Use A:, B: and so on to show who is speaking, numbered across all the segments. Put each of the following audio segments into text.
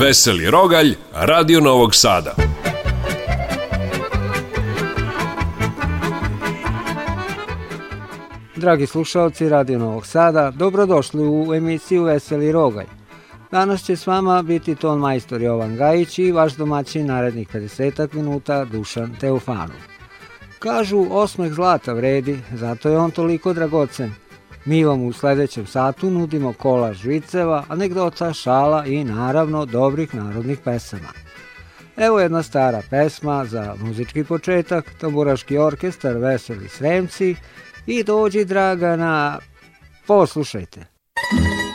A: Veseli Rogalj, Radio Novog Sada. Dragi slušalci Radio Novog Sada, dobrodošli u emisiju Veseli Rogalj. Danas će s vama biti ton majstor Jovan Gajić i vaš domaćin narednih 50 minuta Dušan Teofanov. Kažu osmeh zlata vredi, zato je on toliko dragocen – Mi vam u sledećem satu nudimo kola žviceva, anegdota, šala i naravno dobrih narodnih pesama. Evo jedna stara pesma za muzički početak, tamburaški orkestar Veseli Sremci i dođi Dragana, poslušajte. Poslušajte.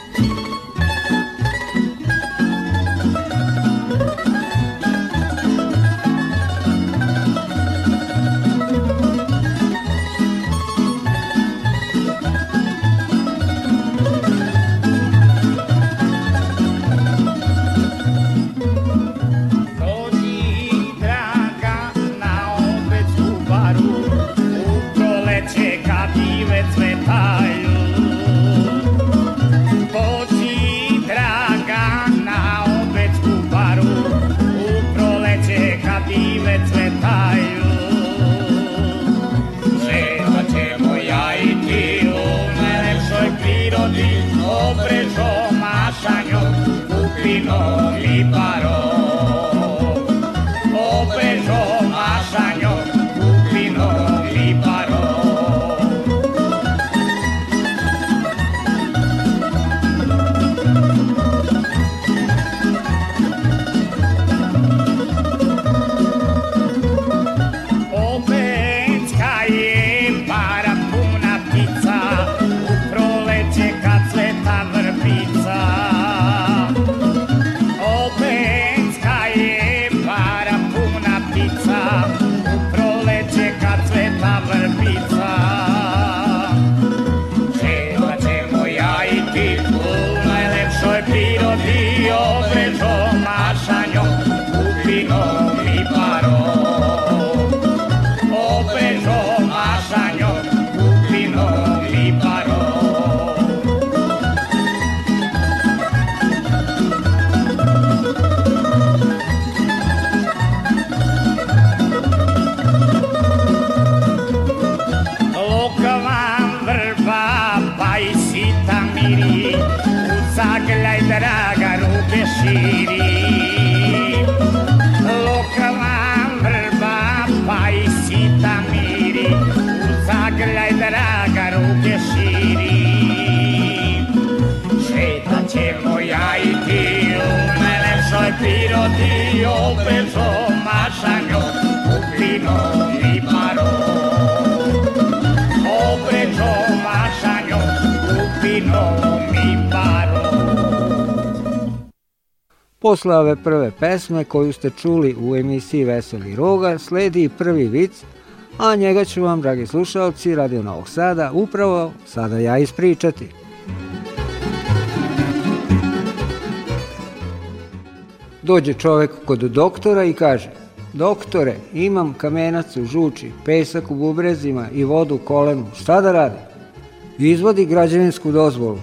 B: vampiro dio pensó más sangró, Cupido disparó. Oh, pensó más sangró,
A: Cupido mi paró. Posle ove prve pesme koju ste čuli u emisiji Veseli Roga sledi prvi vic, a njega ću vam, dragi slušalci Radio Novog Sada, upravo sada ja ispričati. Dođe čovek kod doktora i kaže Doktore, imam kamenac u žuči, pesak u bubrezima i vodu u kolenu. Šta da radim? Izvodi građevinsku dozvolu.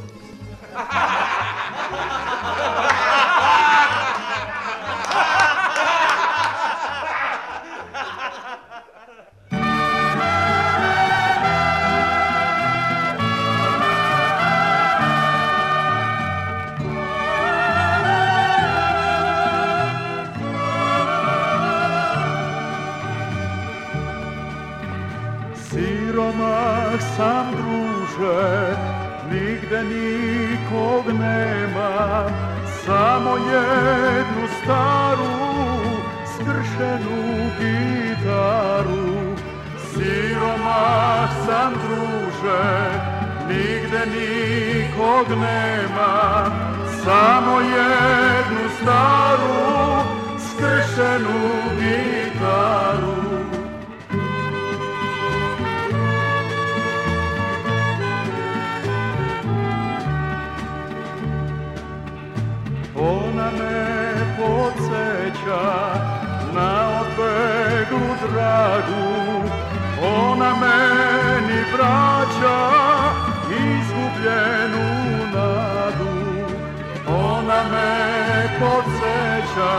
C: podsjeća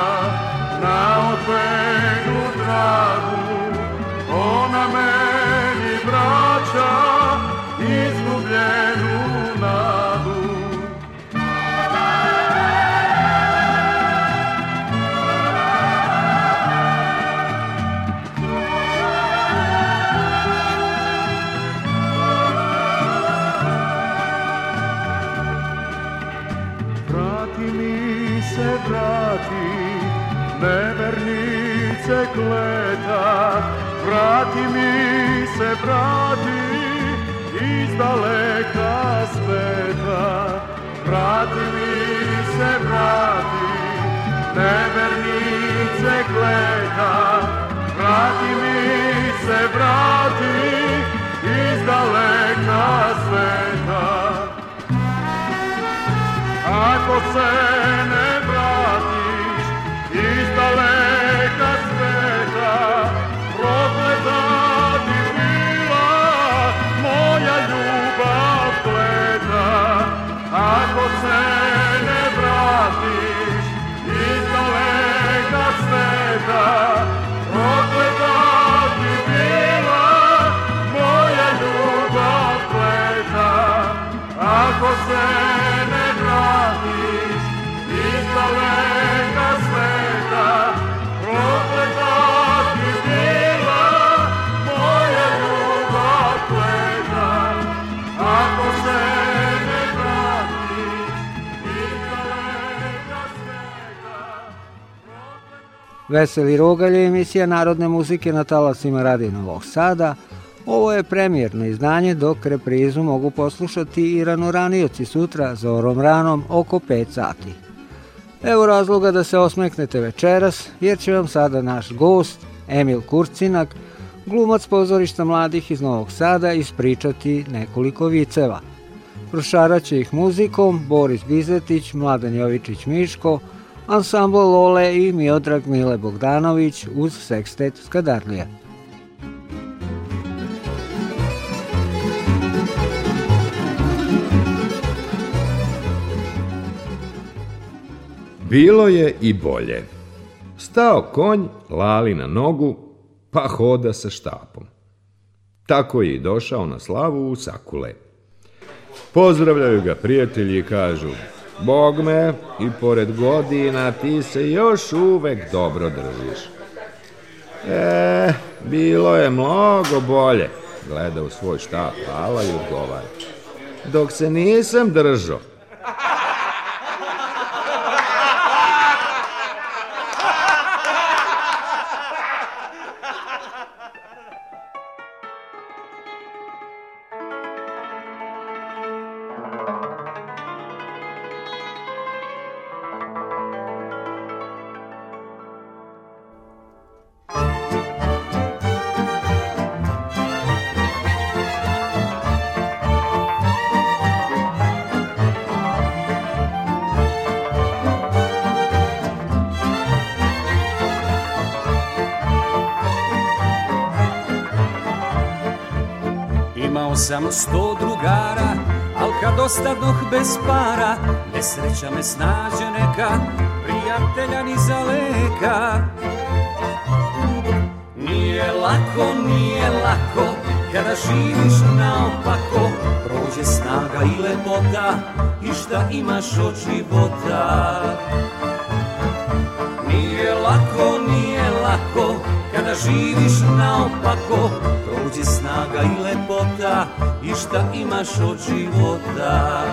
C: na odvegu dragu, ona me prati iz daleka sveta. Vrati mi se, vrati, nevernice gleda. Vrati mi se, vrati iz daleka sveta. Ako se ne celebratis, in que steta,
A: Veseli Rogalj emisija narodne muzike na talasima Radi Novog Sada. Ovo je premijerno izdanje dok reprizu mogu poslušati i ranoranioci sutra zorom ranom oko 5 sati. Evo razloga da se osmeknete večeras jer će vam sada naš gost Emil Kurcinak, glumac pozorišta mladih iz Novog Sada, ispričati nekoliko viceva. Prošarat će ih muzikom Boris Bizetić, Mladen Jovičić Miško, ansambol Ole i Miodrag Mile Bogdanović uz sekstet Skadarlija.
D: Bilo je i bolje. Stao konj, lali na nogu, pa hoda sa štapom. Tako je i došao na slavu u Sakule. Pozdravljaju ga prijatelji i kažu Bogme, i pored godina ti se još uvek dobro držiš. E, bilo je mnogo bolje, gleda u svoj štap, hvala i odgovara. Dok se nisam držao.
E: ostadoh bez para Nesreća me snađe neka Prijatelja ni za leka Nije lako, nije lako Kada živiš naopako Prođe snaga i lepota I šta imaš od života Nije lako, nije lako Kada živiš naopako Prođe snaga i lepota I šta imaš od života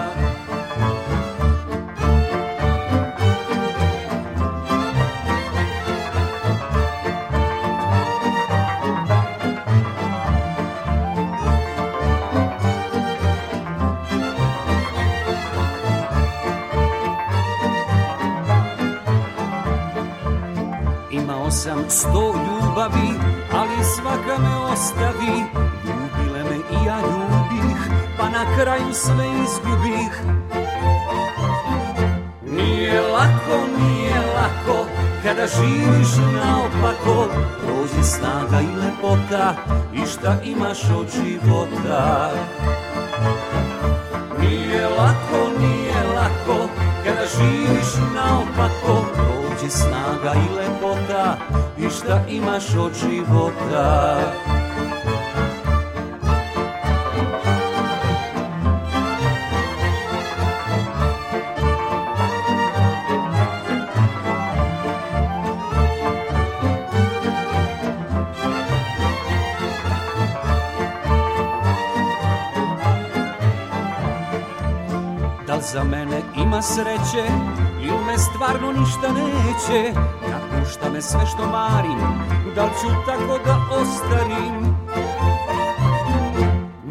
E: sto ljubavi, ali svaka me ostavi. Ljubile me i ja ljubih, pa na kraju sve izgubih. Nije lako, nije lako, kada živiš naopako, prođe snaga i lepota i šta imaš od života. Nije lako, nije lako, kada živiš naopako, ti snaga i lepota i šta imaš od života Da za mene ima sreće Ili me stvarno ništa neće Napušta me sve što marim Da li ću tako da ostarim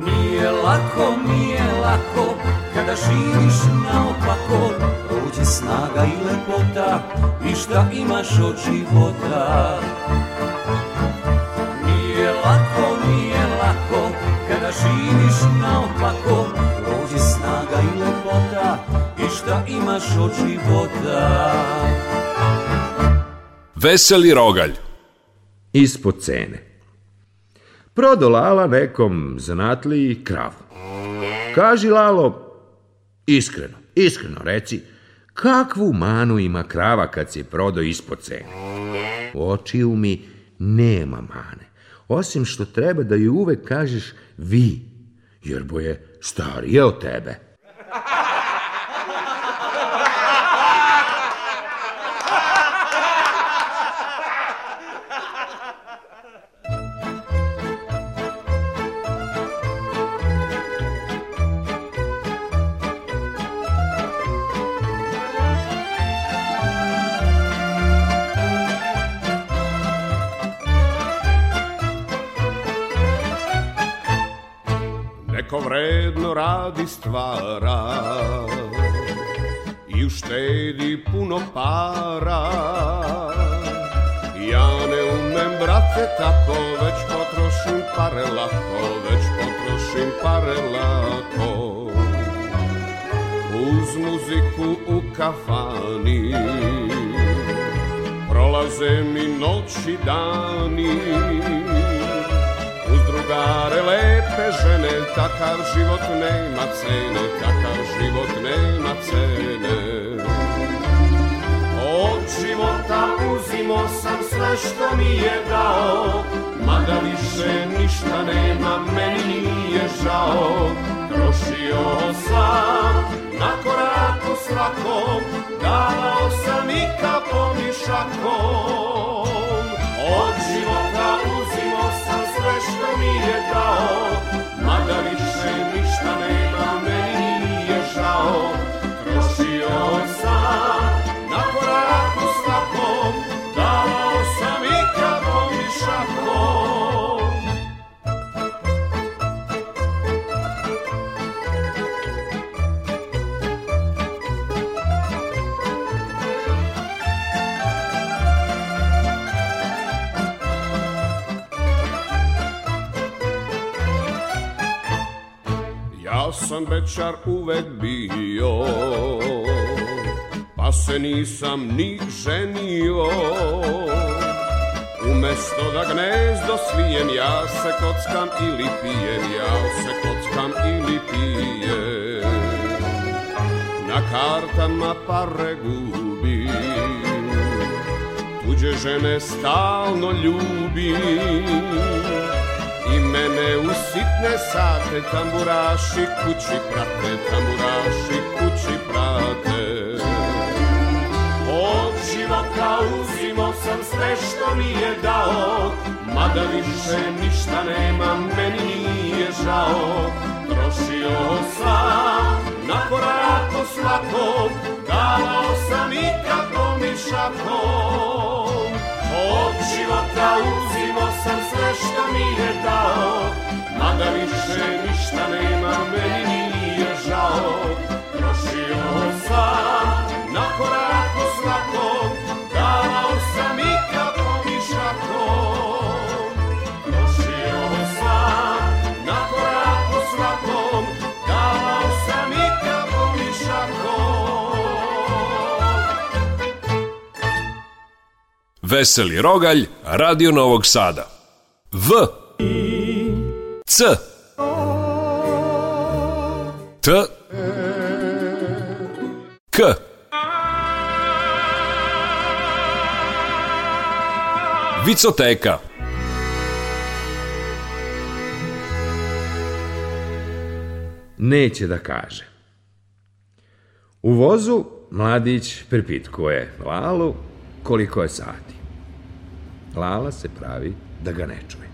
E: Nije lako, nije lako Kada živiš naopako Prođe snaga i lepota I šta imaš od života Nije lako, nije lako Kada živiš naopako šta da imaš
F: od života. Veseli rogalj Ispod cene Prodo Lala nekom zanatliji kravu. Kaži Lalo, iskreno, iskreno reci, kakvu manu ima krava kad se prodo ispod cene? U očiju mi nema mane, osim što treba da ju uvek kažeš vi, jer bo je starije od tebe.
G: radi stvara i uštedi puno para Ja ne umem brate tako, već potrošim pare lako, već potrošim pare lako Uz muziku u kafani Prolaze mi noći dani drugare lepe žene Takav život nema cene, takav život nema cene Od života uzimo sam sve što mi je dao Mada više ništa nema, meni nije žao Trošio sam na koraku svakom Davao sam i kapom i šakom Od života sve što mi je dao, mada više ništa nema, meni nije žao.
H: sam bečar uvek bio Pa se nisam ni ženio Umesto da gnezdo svijem Ja se kockam ili pijem Ja se kockam ili pijem Na kartama pare gubim Tuđe žene stalno ljubim mene u sitne sate tamburaši kući prate, tamburaši kući prate. Od života uzimo sam sve što mi je dao, mada više ništa nemam, meni nije žao. Trošio sam na koraku svakom, davao sam i kako mi šakom. Od života uzimo
F: Veseli Rogalj, Radio Novog Sada. V C T K Vicoteka
I: Neće da kaže. U vozu mladić pripitkuje Lalu koliko je sati lala se pravi da ga ne čuje.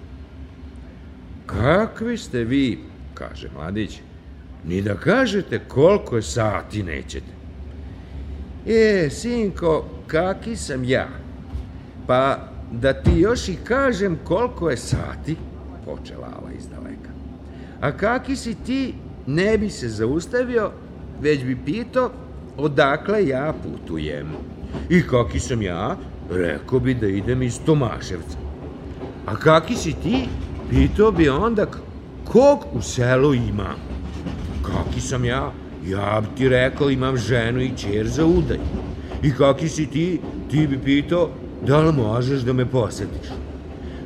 I: Kakvi ste vi, kaže mladić, ni da kažete koliko sati nećete. E, sinko, kaki sam ja? Pa da ti još i kažem koliko je sati, počela lala iz daleka. A kaki si ti, ne bi se zaustavio, već bi pito odakle ja putujem. I kaki sam ja, Rekao bi da idem iz Tomaševca. A kaki si ti? Pitao bi onda kog u selu ima. Kaki sam ja? Ja bi ti rekao imam ženu i čer za udaj. I kaki si ti? Ti bi pitao da li možeš da me posetiš.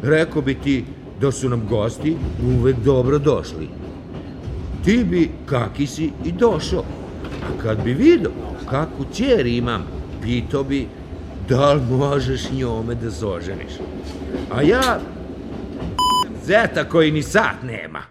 I: Rekao bi ti da su nam gosti uvek dobro došli. Ti bi kaki si i došao. A kad bi vidio kakvu čer imam, pitao bi da li možeš njome da zoženiš? A ja, zeta koji ni sat nema.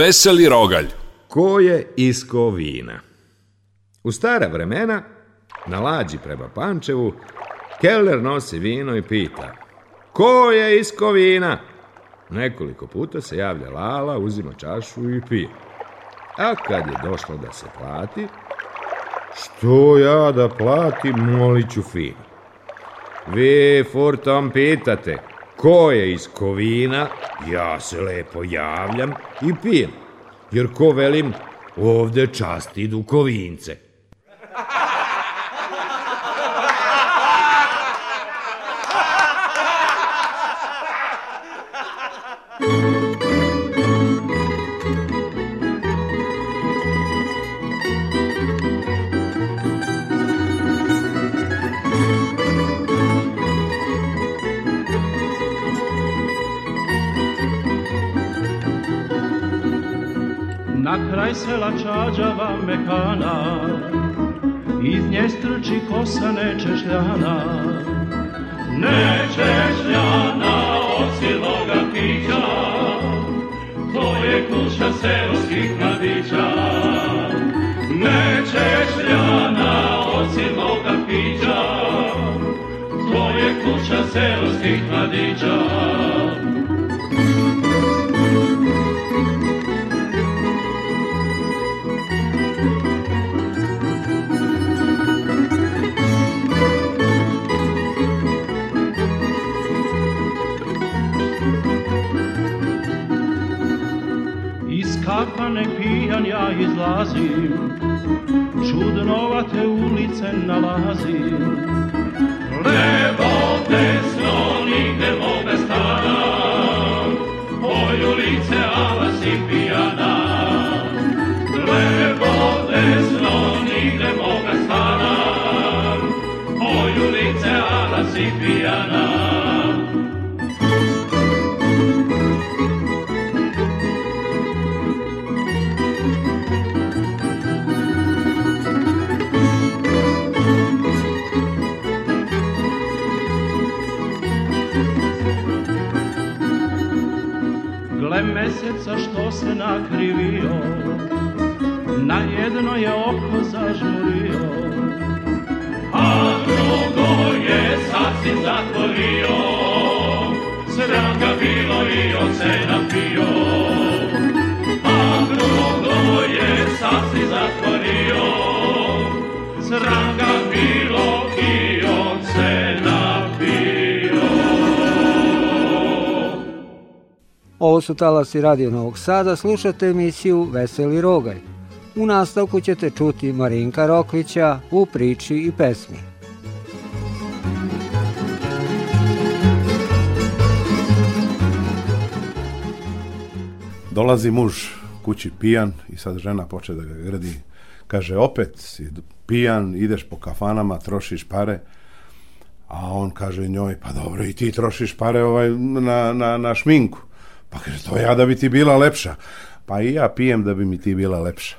F: Veseli rogalj. Ko je isko vina? U stara vremena, na lađi prema Pančevu, Keller nosi vino i pita Ko je isko vina? Nekoliko puta se javlja Lala, uzima čašu i pije. A kad je došlo da se plati, što ja da platim, molit ću fino. Vi furtom pitate, Ko je iz Kovina, ja se lepo javljam i pijem. Jer ko velim, ovde časti idu Kovince.
J: kraj sela Čađava mekana, iz nje strči kosa nečešljana. Nečešljana od siloga pića, to je kuća seoskih mladića. Nečešljana od siloga pića, to je kuća seoskih mladića.
K: ja izlazim Čudnovate ulice nalazim Levo, desno, nigde moga stana Moju lice ala si pijana Levo, desno, nigde moga stana Moju lice ala si pijana
L: mjeseca što se nakrivio Na jedno je oko zažmurio A drugo je sasvim zatvorio Sram ga bilo i on se napio A drugo je sasvim zatvorio Sram ga bilo
A: Ovo su talasi Radio Novog Sada, slušate emisiju Veseli Rogaj. U nastavku ćete čuti Marinka Rokvića u priči i pesmi.
M: Dolazi muž kući pijan i sad žena poče da ga grdi. Kaže, opet si pijan, ideš po kafanama, trošiš pare. A on kaže njoj, pa dobro, i ti trošiš pare ovaj na, na, na šminku. Pa kaže, to ja da bi ti bila lepša. Pa i ja pijem da bi mi ti bila lepša.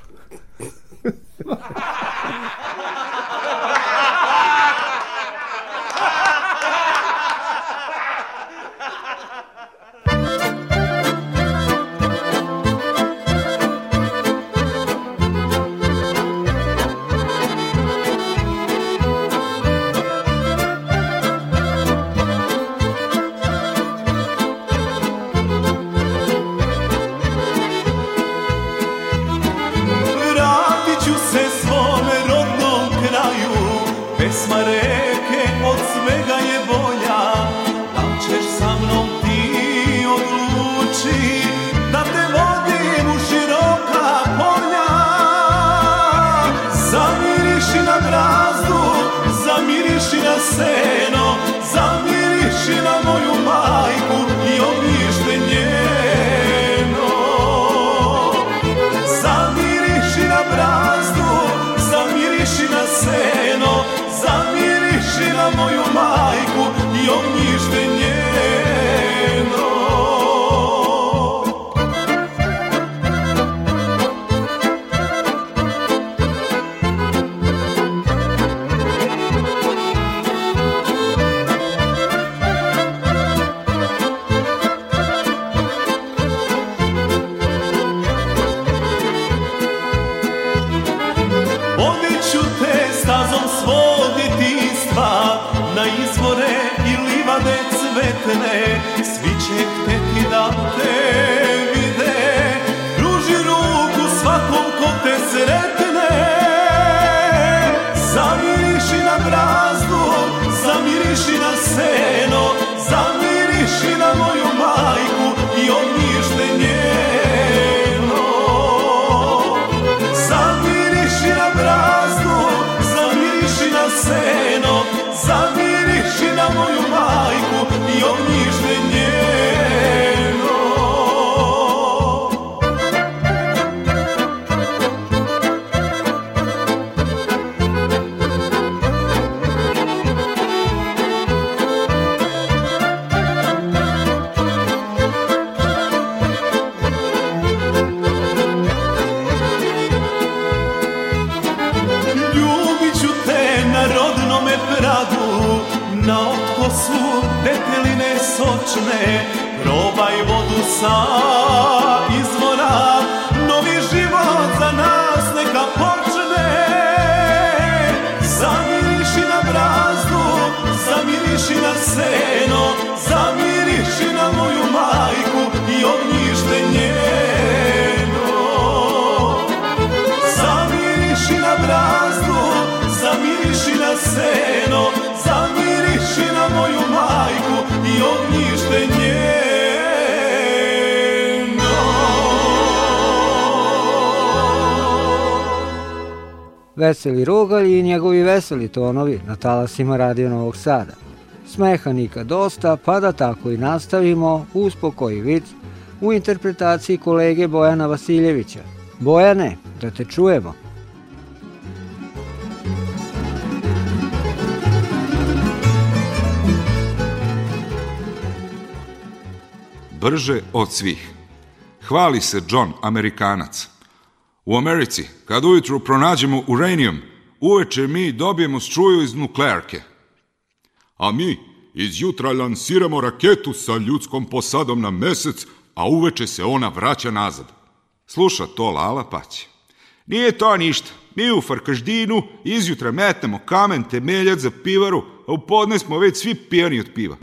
N: ću te stazom svog djetinstva Na izvore i livade cvetne Svi će hteti da te vide Druži ruku svakom ko te sretne
A: veseli rogalj i njegovi veseli tonovi na talasima Radio Novog Sada. Smeha nikad dosta, pa da tako i nastavimo uz pokoji vic u interpretaciji kolege Bojana Vasiljevića. Bojane, da te čujemo.
O: Brže od svih. Hvali se John, Amerikanac, U Americi, kad ujutru pronađemo uranijum, uveče mi dobijemo struju iz nuklearke. A mi iz jutra lansiramo raketu sa ljudskom posadom na mesec, a uveče se ona vraća nazad. Sluša to Lala Pać. Nije to ništa. Mi u Farkaždinu izjutra metnemo kamen temeljac za pivaru, a u podne smo već svi pijani od piva.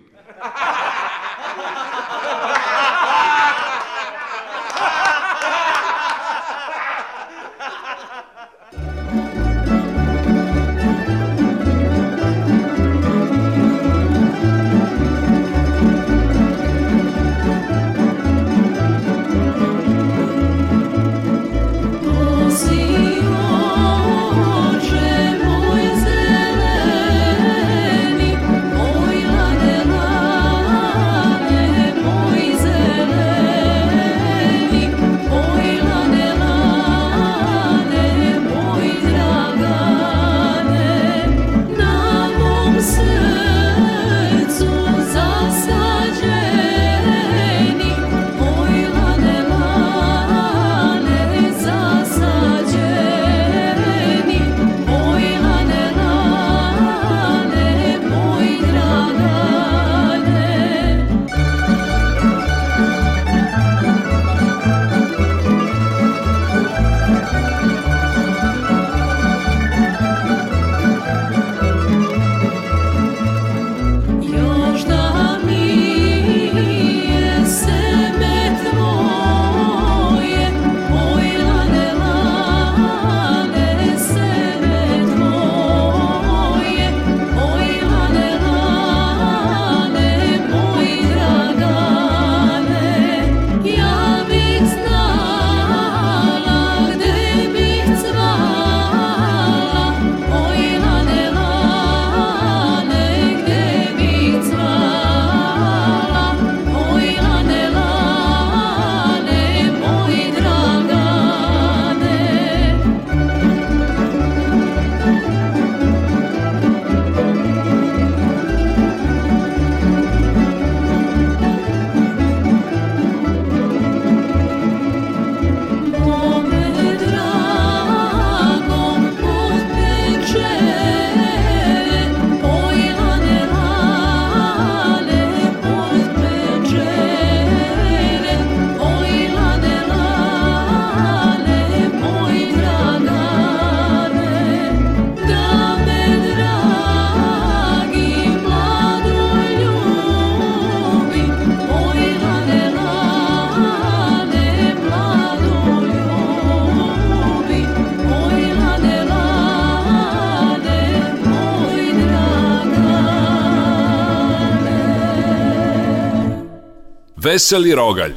P: veseli rogalj.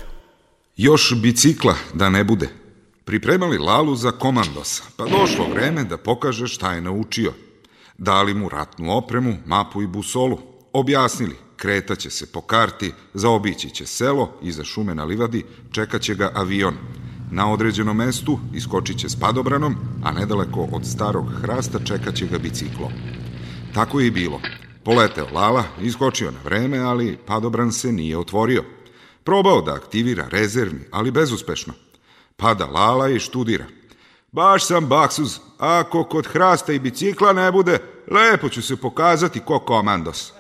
P: Još bicikla da ne bude. Pripremali Lalu za komandosa, pa došlo vreme da pokaže šta je naučio. Dali mu ratnu opremu, mapu i busolu. Objasnili, kretaće se po karti, zaobići će selo, iza šume na livadi, čekaće ga avion. Na određenom mestu iskočit će s padobranom, a nedaleko od starog hrasta čekaće ga biciklo. Tako je i bilo. Poleteo Lala, iskočio na vreme, ali padobran se nije otvorio. Probao da aktivira rezervni, ali bezuspešno. Pada lala i študira. Baš sam baksuz, ako kod hrasta i bicikla ne bude, lepo ću se pokazati ko komandos.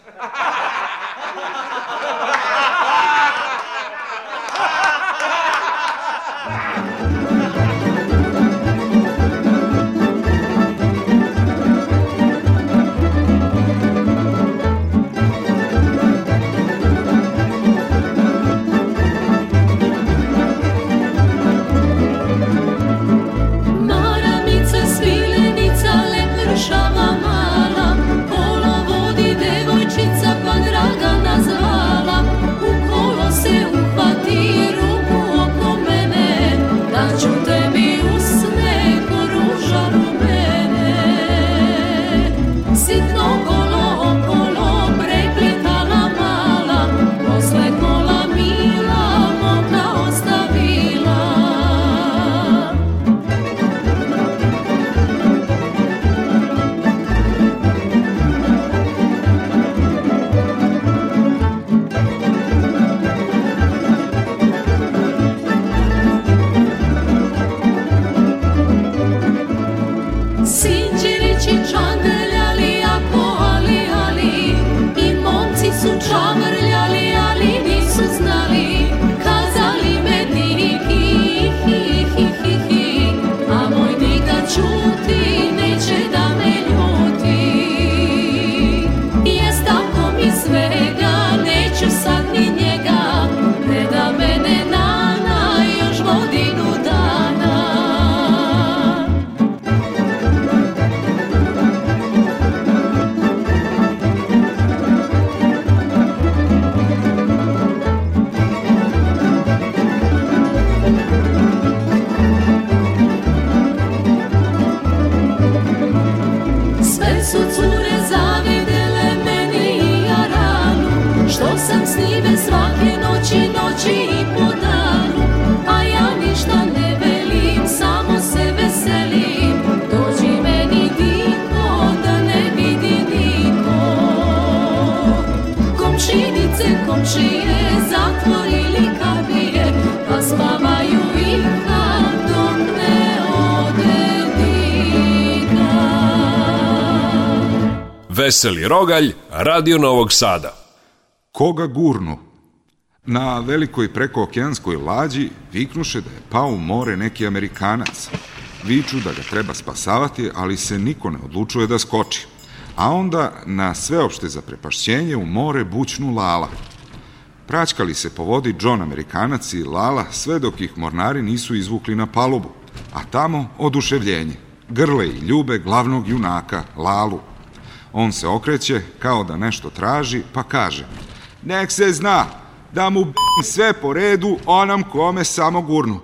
Q: Veseli Rogalj, Radio Novog Sada.
R: Koga gurnu? Na velikoj prekookeanskoj lađi viknuše da je pao u more neki Amerikanac. Viču da ga treba spasavati, ali se niko ne odlučuje da skoči. A onda na sveopšte zaprepašćenje u more bućnu lala. Praćkali se po vodi John Amerikanac i Lala sve dok ih mornari nisu izvukli na palubu, a tamo oduševljenje. Grle i ljube glavnog junaka, Lalu. On se okreće, kao da nešto traži, pa kaže Nek se zna da mu sve po redu onam kome samo gurnu.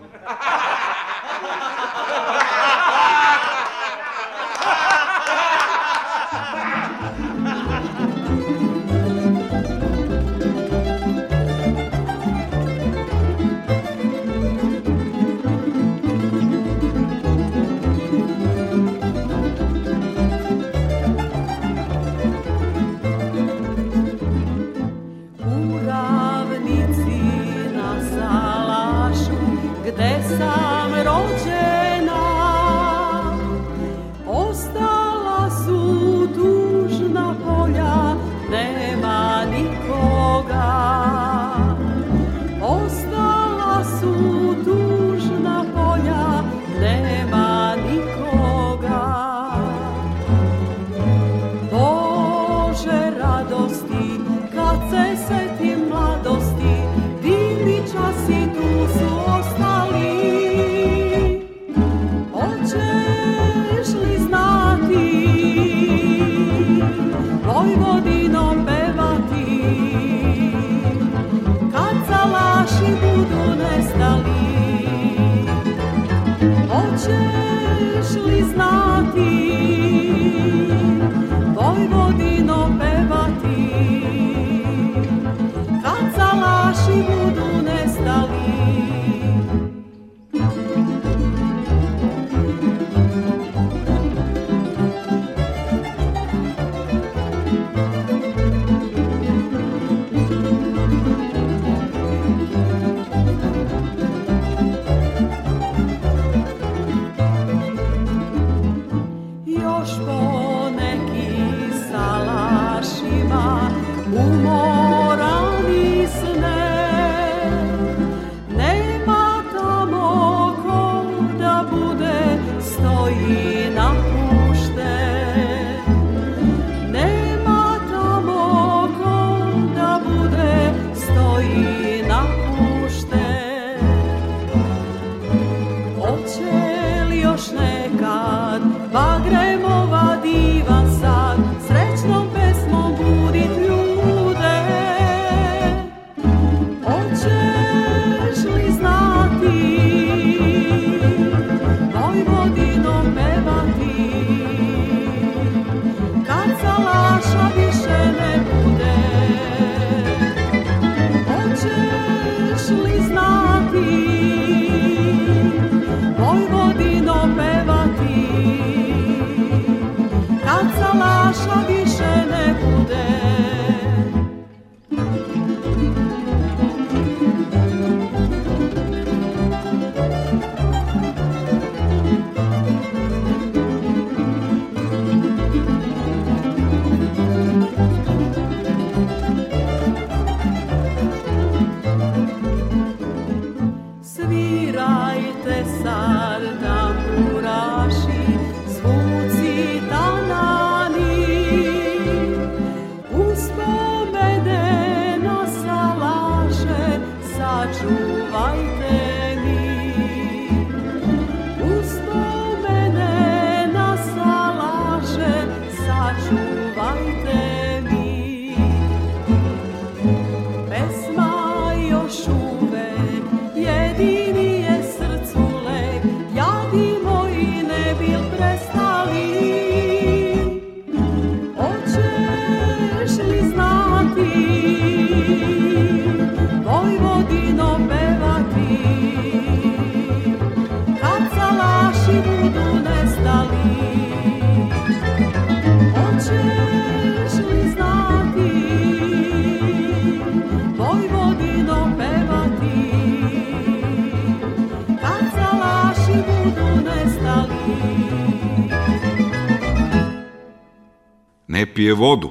S: ne pije vodu.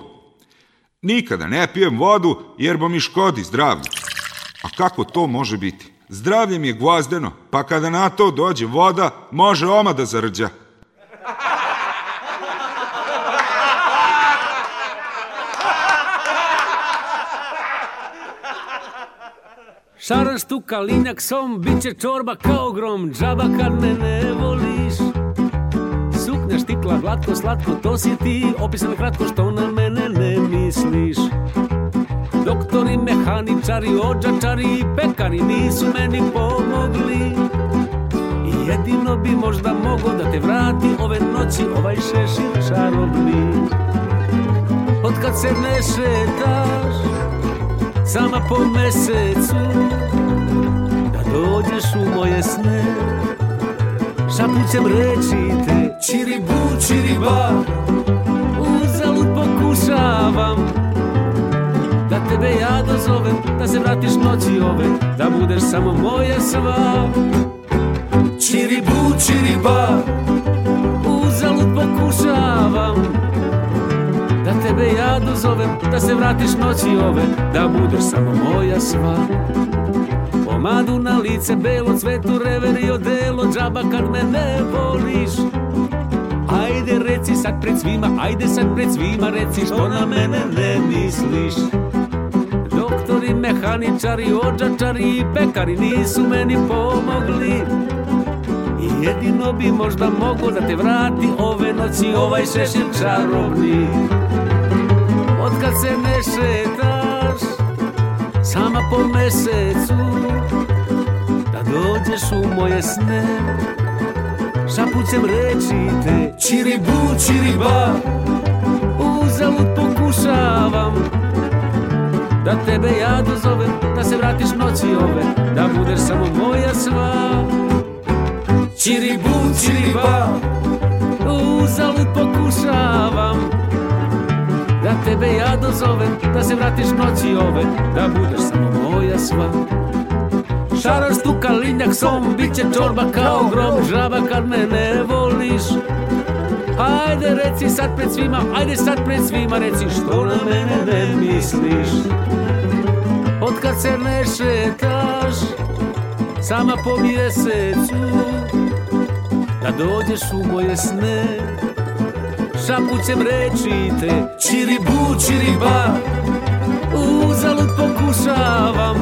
S: Nikada ne pijem vodu jer bo mi škodi zdravlje. A kako to može biti? Zdravlje mi je gvozdeno, pa kada na to dođe voda, može oma da zarđa. Šaraš tu kalinjak som, bit će čorba kao grom, džaba kad me ne voliš stikla Glatko, slatko, to si ti Opisano kratko što na mene ne misliš Doktori, mehaničari, ođačari i pekari Nisu meni pomogli jedino bi možda mogo da te vrati Ove noći ovaj šešir čarobni Od kad se ne šetaš Sama po mesecu Da dođeš u moje sne Šapućem reći te čiri
T: bu, čiri ba Uzalud pokušavam Da tebe ja dozovem Da se vratiš noći ove Da budeš samo moje sva Čiri bu, čiri ba Uzalud pokušavam Da tebe ja dozovem Da se vratiš noći ove Da budeš samo moja sva Pomadu na lice, belo cvetu, reverio delo, džaba kad me ne voliš sad pred svima, ajde sad pred svima, reci što na mene ne misliš. Doktori, mehaničari, odžačari i pekari nisu meni pomogli. I jedino bi možda mogo da te vrati ove noći ovaj šešir čarobni. Otkad se ne šetaš, sama po mesecu, da dođeš u moje sne, šapucem rečite Čiribu, čiriba Uzalud pokušavam Da tebe ja dozovem Da se vratiš noći ove Da budeš samo moja sva Čiribu, čiriba Uzalud pokušavam Da tebe ja dozovem Da se vratiš noći ove Da budeš samo moja sva šaran stuka linjak som Biće čorba kao grom žaba kad me ne voliš Ajde reci sad pred svima, ajde sad pred svima Reci što na mene ne misliš Od kad se
F: ne šetaš Sama po mjesecu Da dođeš u moje sne Šapućem reći te Čiribu, čiriba Uzalud pokušavam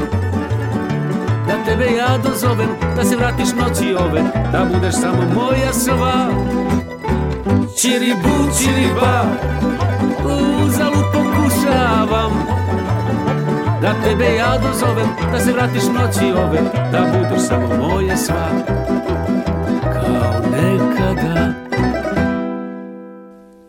F: da tebe ja dozovem Da se vratiš noći ove, da budeš samo moja sova Čiribu, čiriba, uzalud pokušavam Da tebe ja dozovem, da se vratiš noći ove Da budeš samo moja sva, kao nekada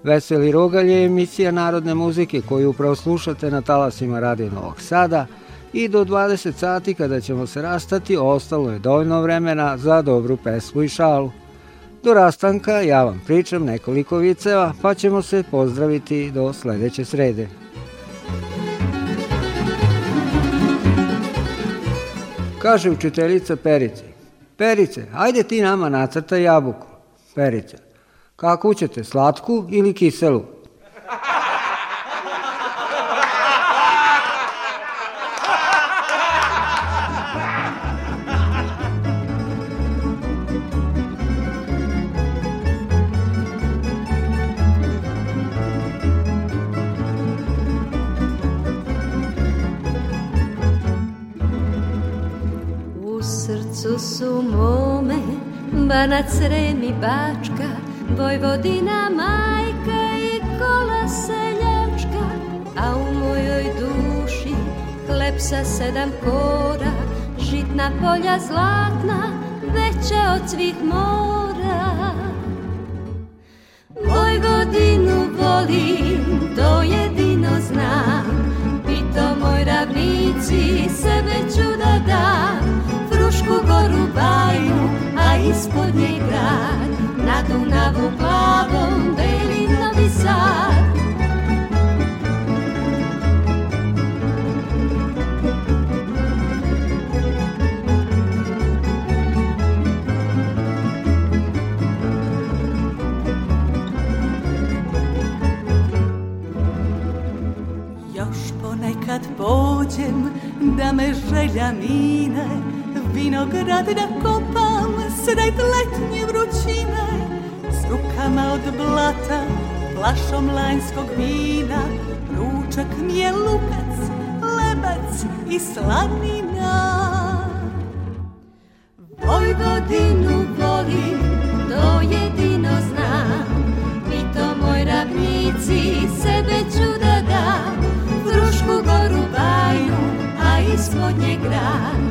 F: Veseli Rogalj je emisija narodne muzike koju upravo slušate na talasima Radio Novog Sada – i do 20 sati kada ćemo se rastati ostalo je dovoljno vremena za dobru pesmu i šalu. Do rastanka ja vam pričam nekoliko viceva pa ćemo se pozdraviti do sledeće srede. Kaže učiteljica Perice, Perice, ajde ti nama nacrta jabuku. Perica, kako ćete, slatku ili kiselu?
U: Novac, Rem i Bačka, Vojvodina majka i kola seljačka, a u mojoj duši hleb sa sedam kora, žitna polja zlatna, veće od svih mora. Vojvodinu volim, to jedino znam, pito moj ravnici, sebe ću da dam, Frušku goru bajnu, i spodniej grad, na Dunawu padą byli nowy sad.
V: Još ponekad pođem da me želja mine, vinograd da kopim sedajte letnje vrućine S rukama od blata, plašom lanjskog vina Ručak mi je lukac, lebac i slanina Vojvodinu volim, to jedino znam I to moj ravnici sebe ću da dam Vrušku goru bajnu, a ispod nje gran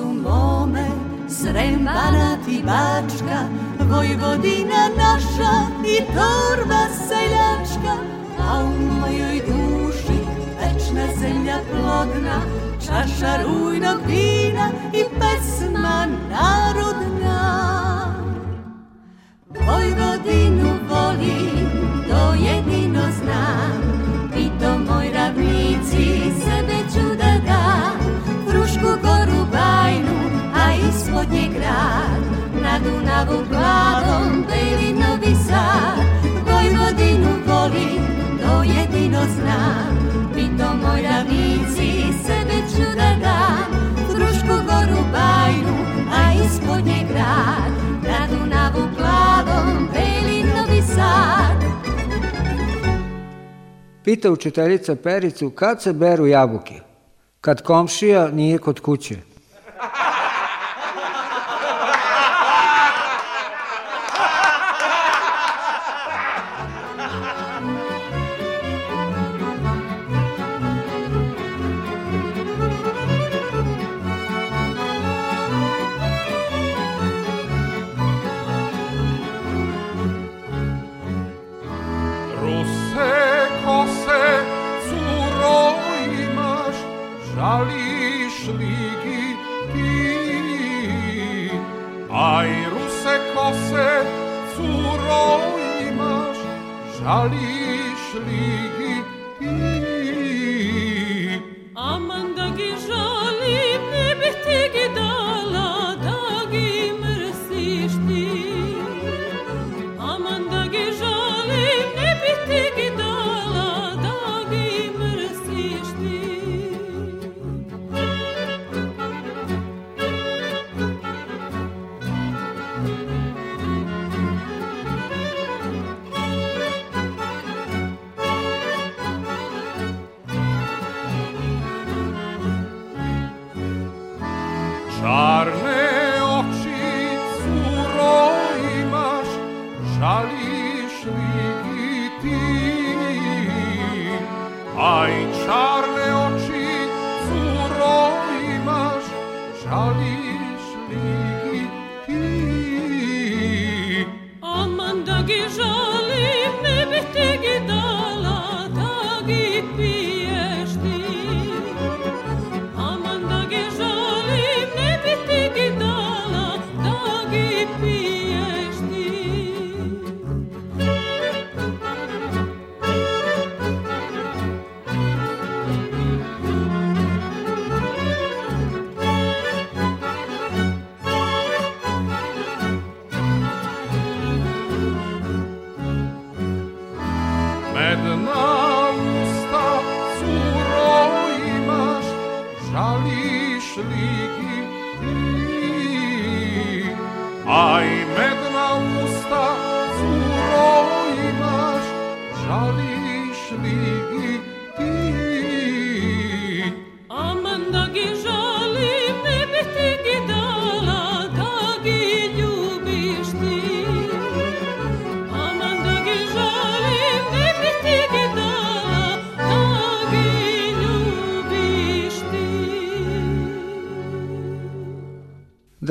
W: ocu mome, Srem, Banat i Bačka, Vojvodina naša i torba seljačka, a u mojoj duši večna zemlja plodna, čaša rujnog vina i pesma narodna. Vojvodinu volim do jedine Dunavu glavom Beli novi sad Vojvodinu volim, to jedino znam Pitom moj ravnici sebe ću da dam Frušku goru bajnu, a ispod nje grad Na Dunavu glavom pleli novi sad
F: Pita učiteljica Pericu kad se beru jabuke, kad komšija nije kod kuće.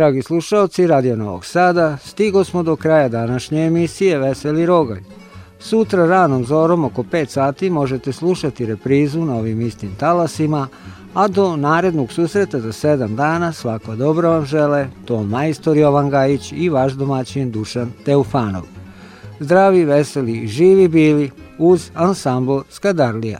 F: dragi slušalci Radio Novog Sada, stigo smo do kraja današnje emisije Veseli Rogalj. Sutra ranom zorom oko 5 sati možete slušati reprizu na ovim istim talasima, a do narednog susreta za 7 dana svako dobro vam žele, to majstor Jovan Gajić i vaš domaćin Dušan Teufanov. Zdravi, veseli, živi bili uz ansambl Skadarlija.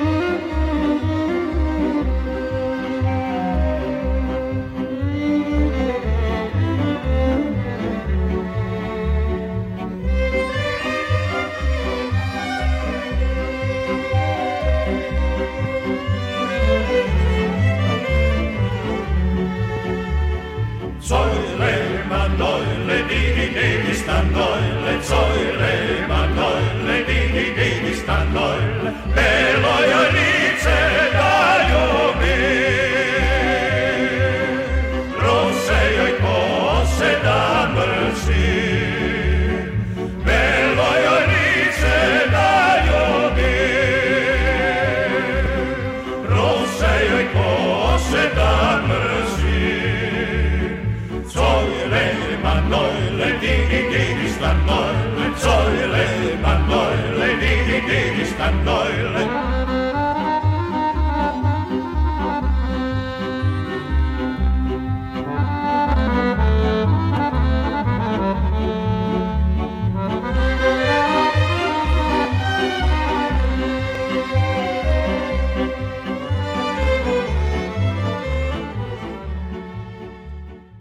X: säule, ma neule, digi, digi, sta neule. Bethlehem.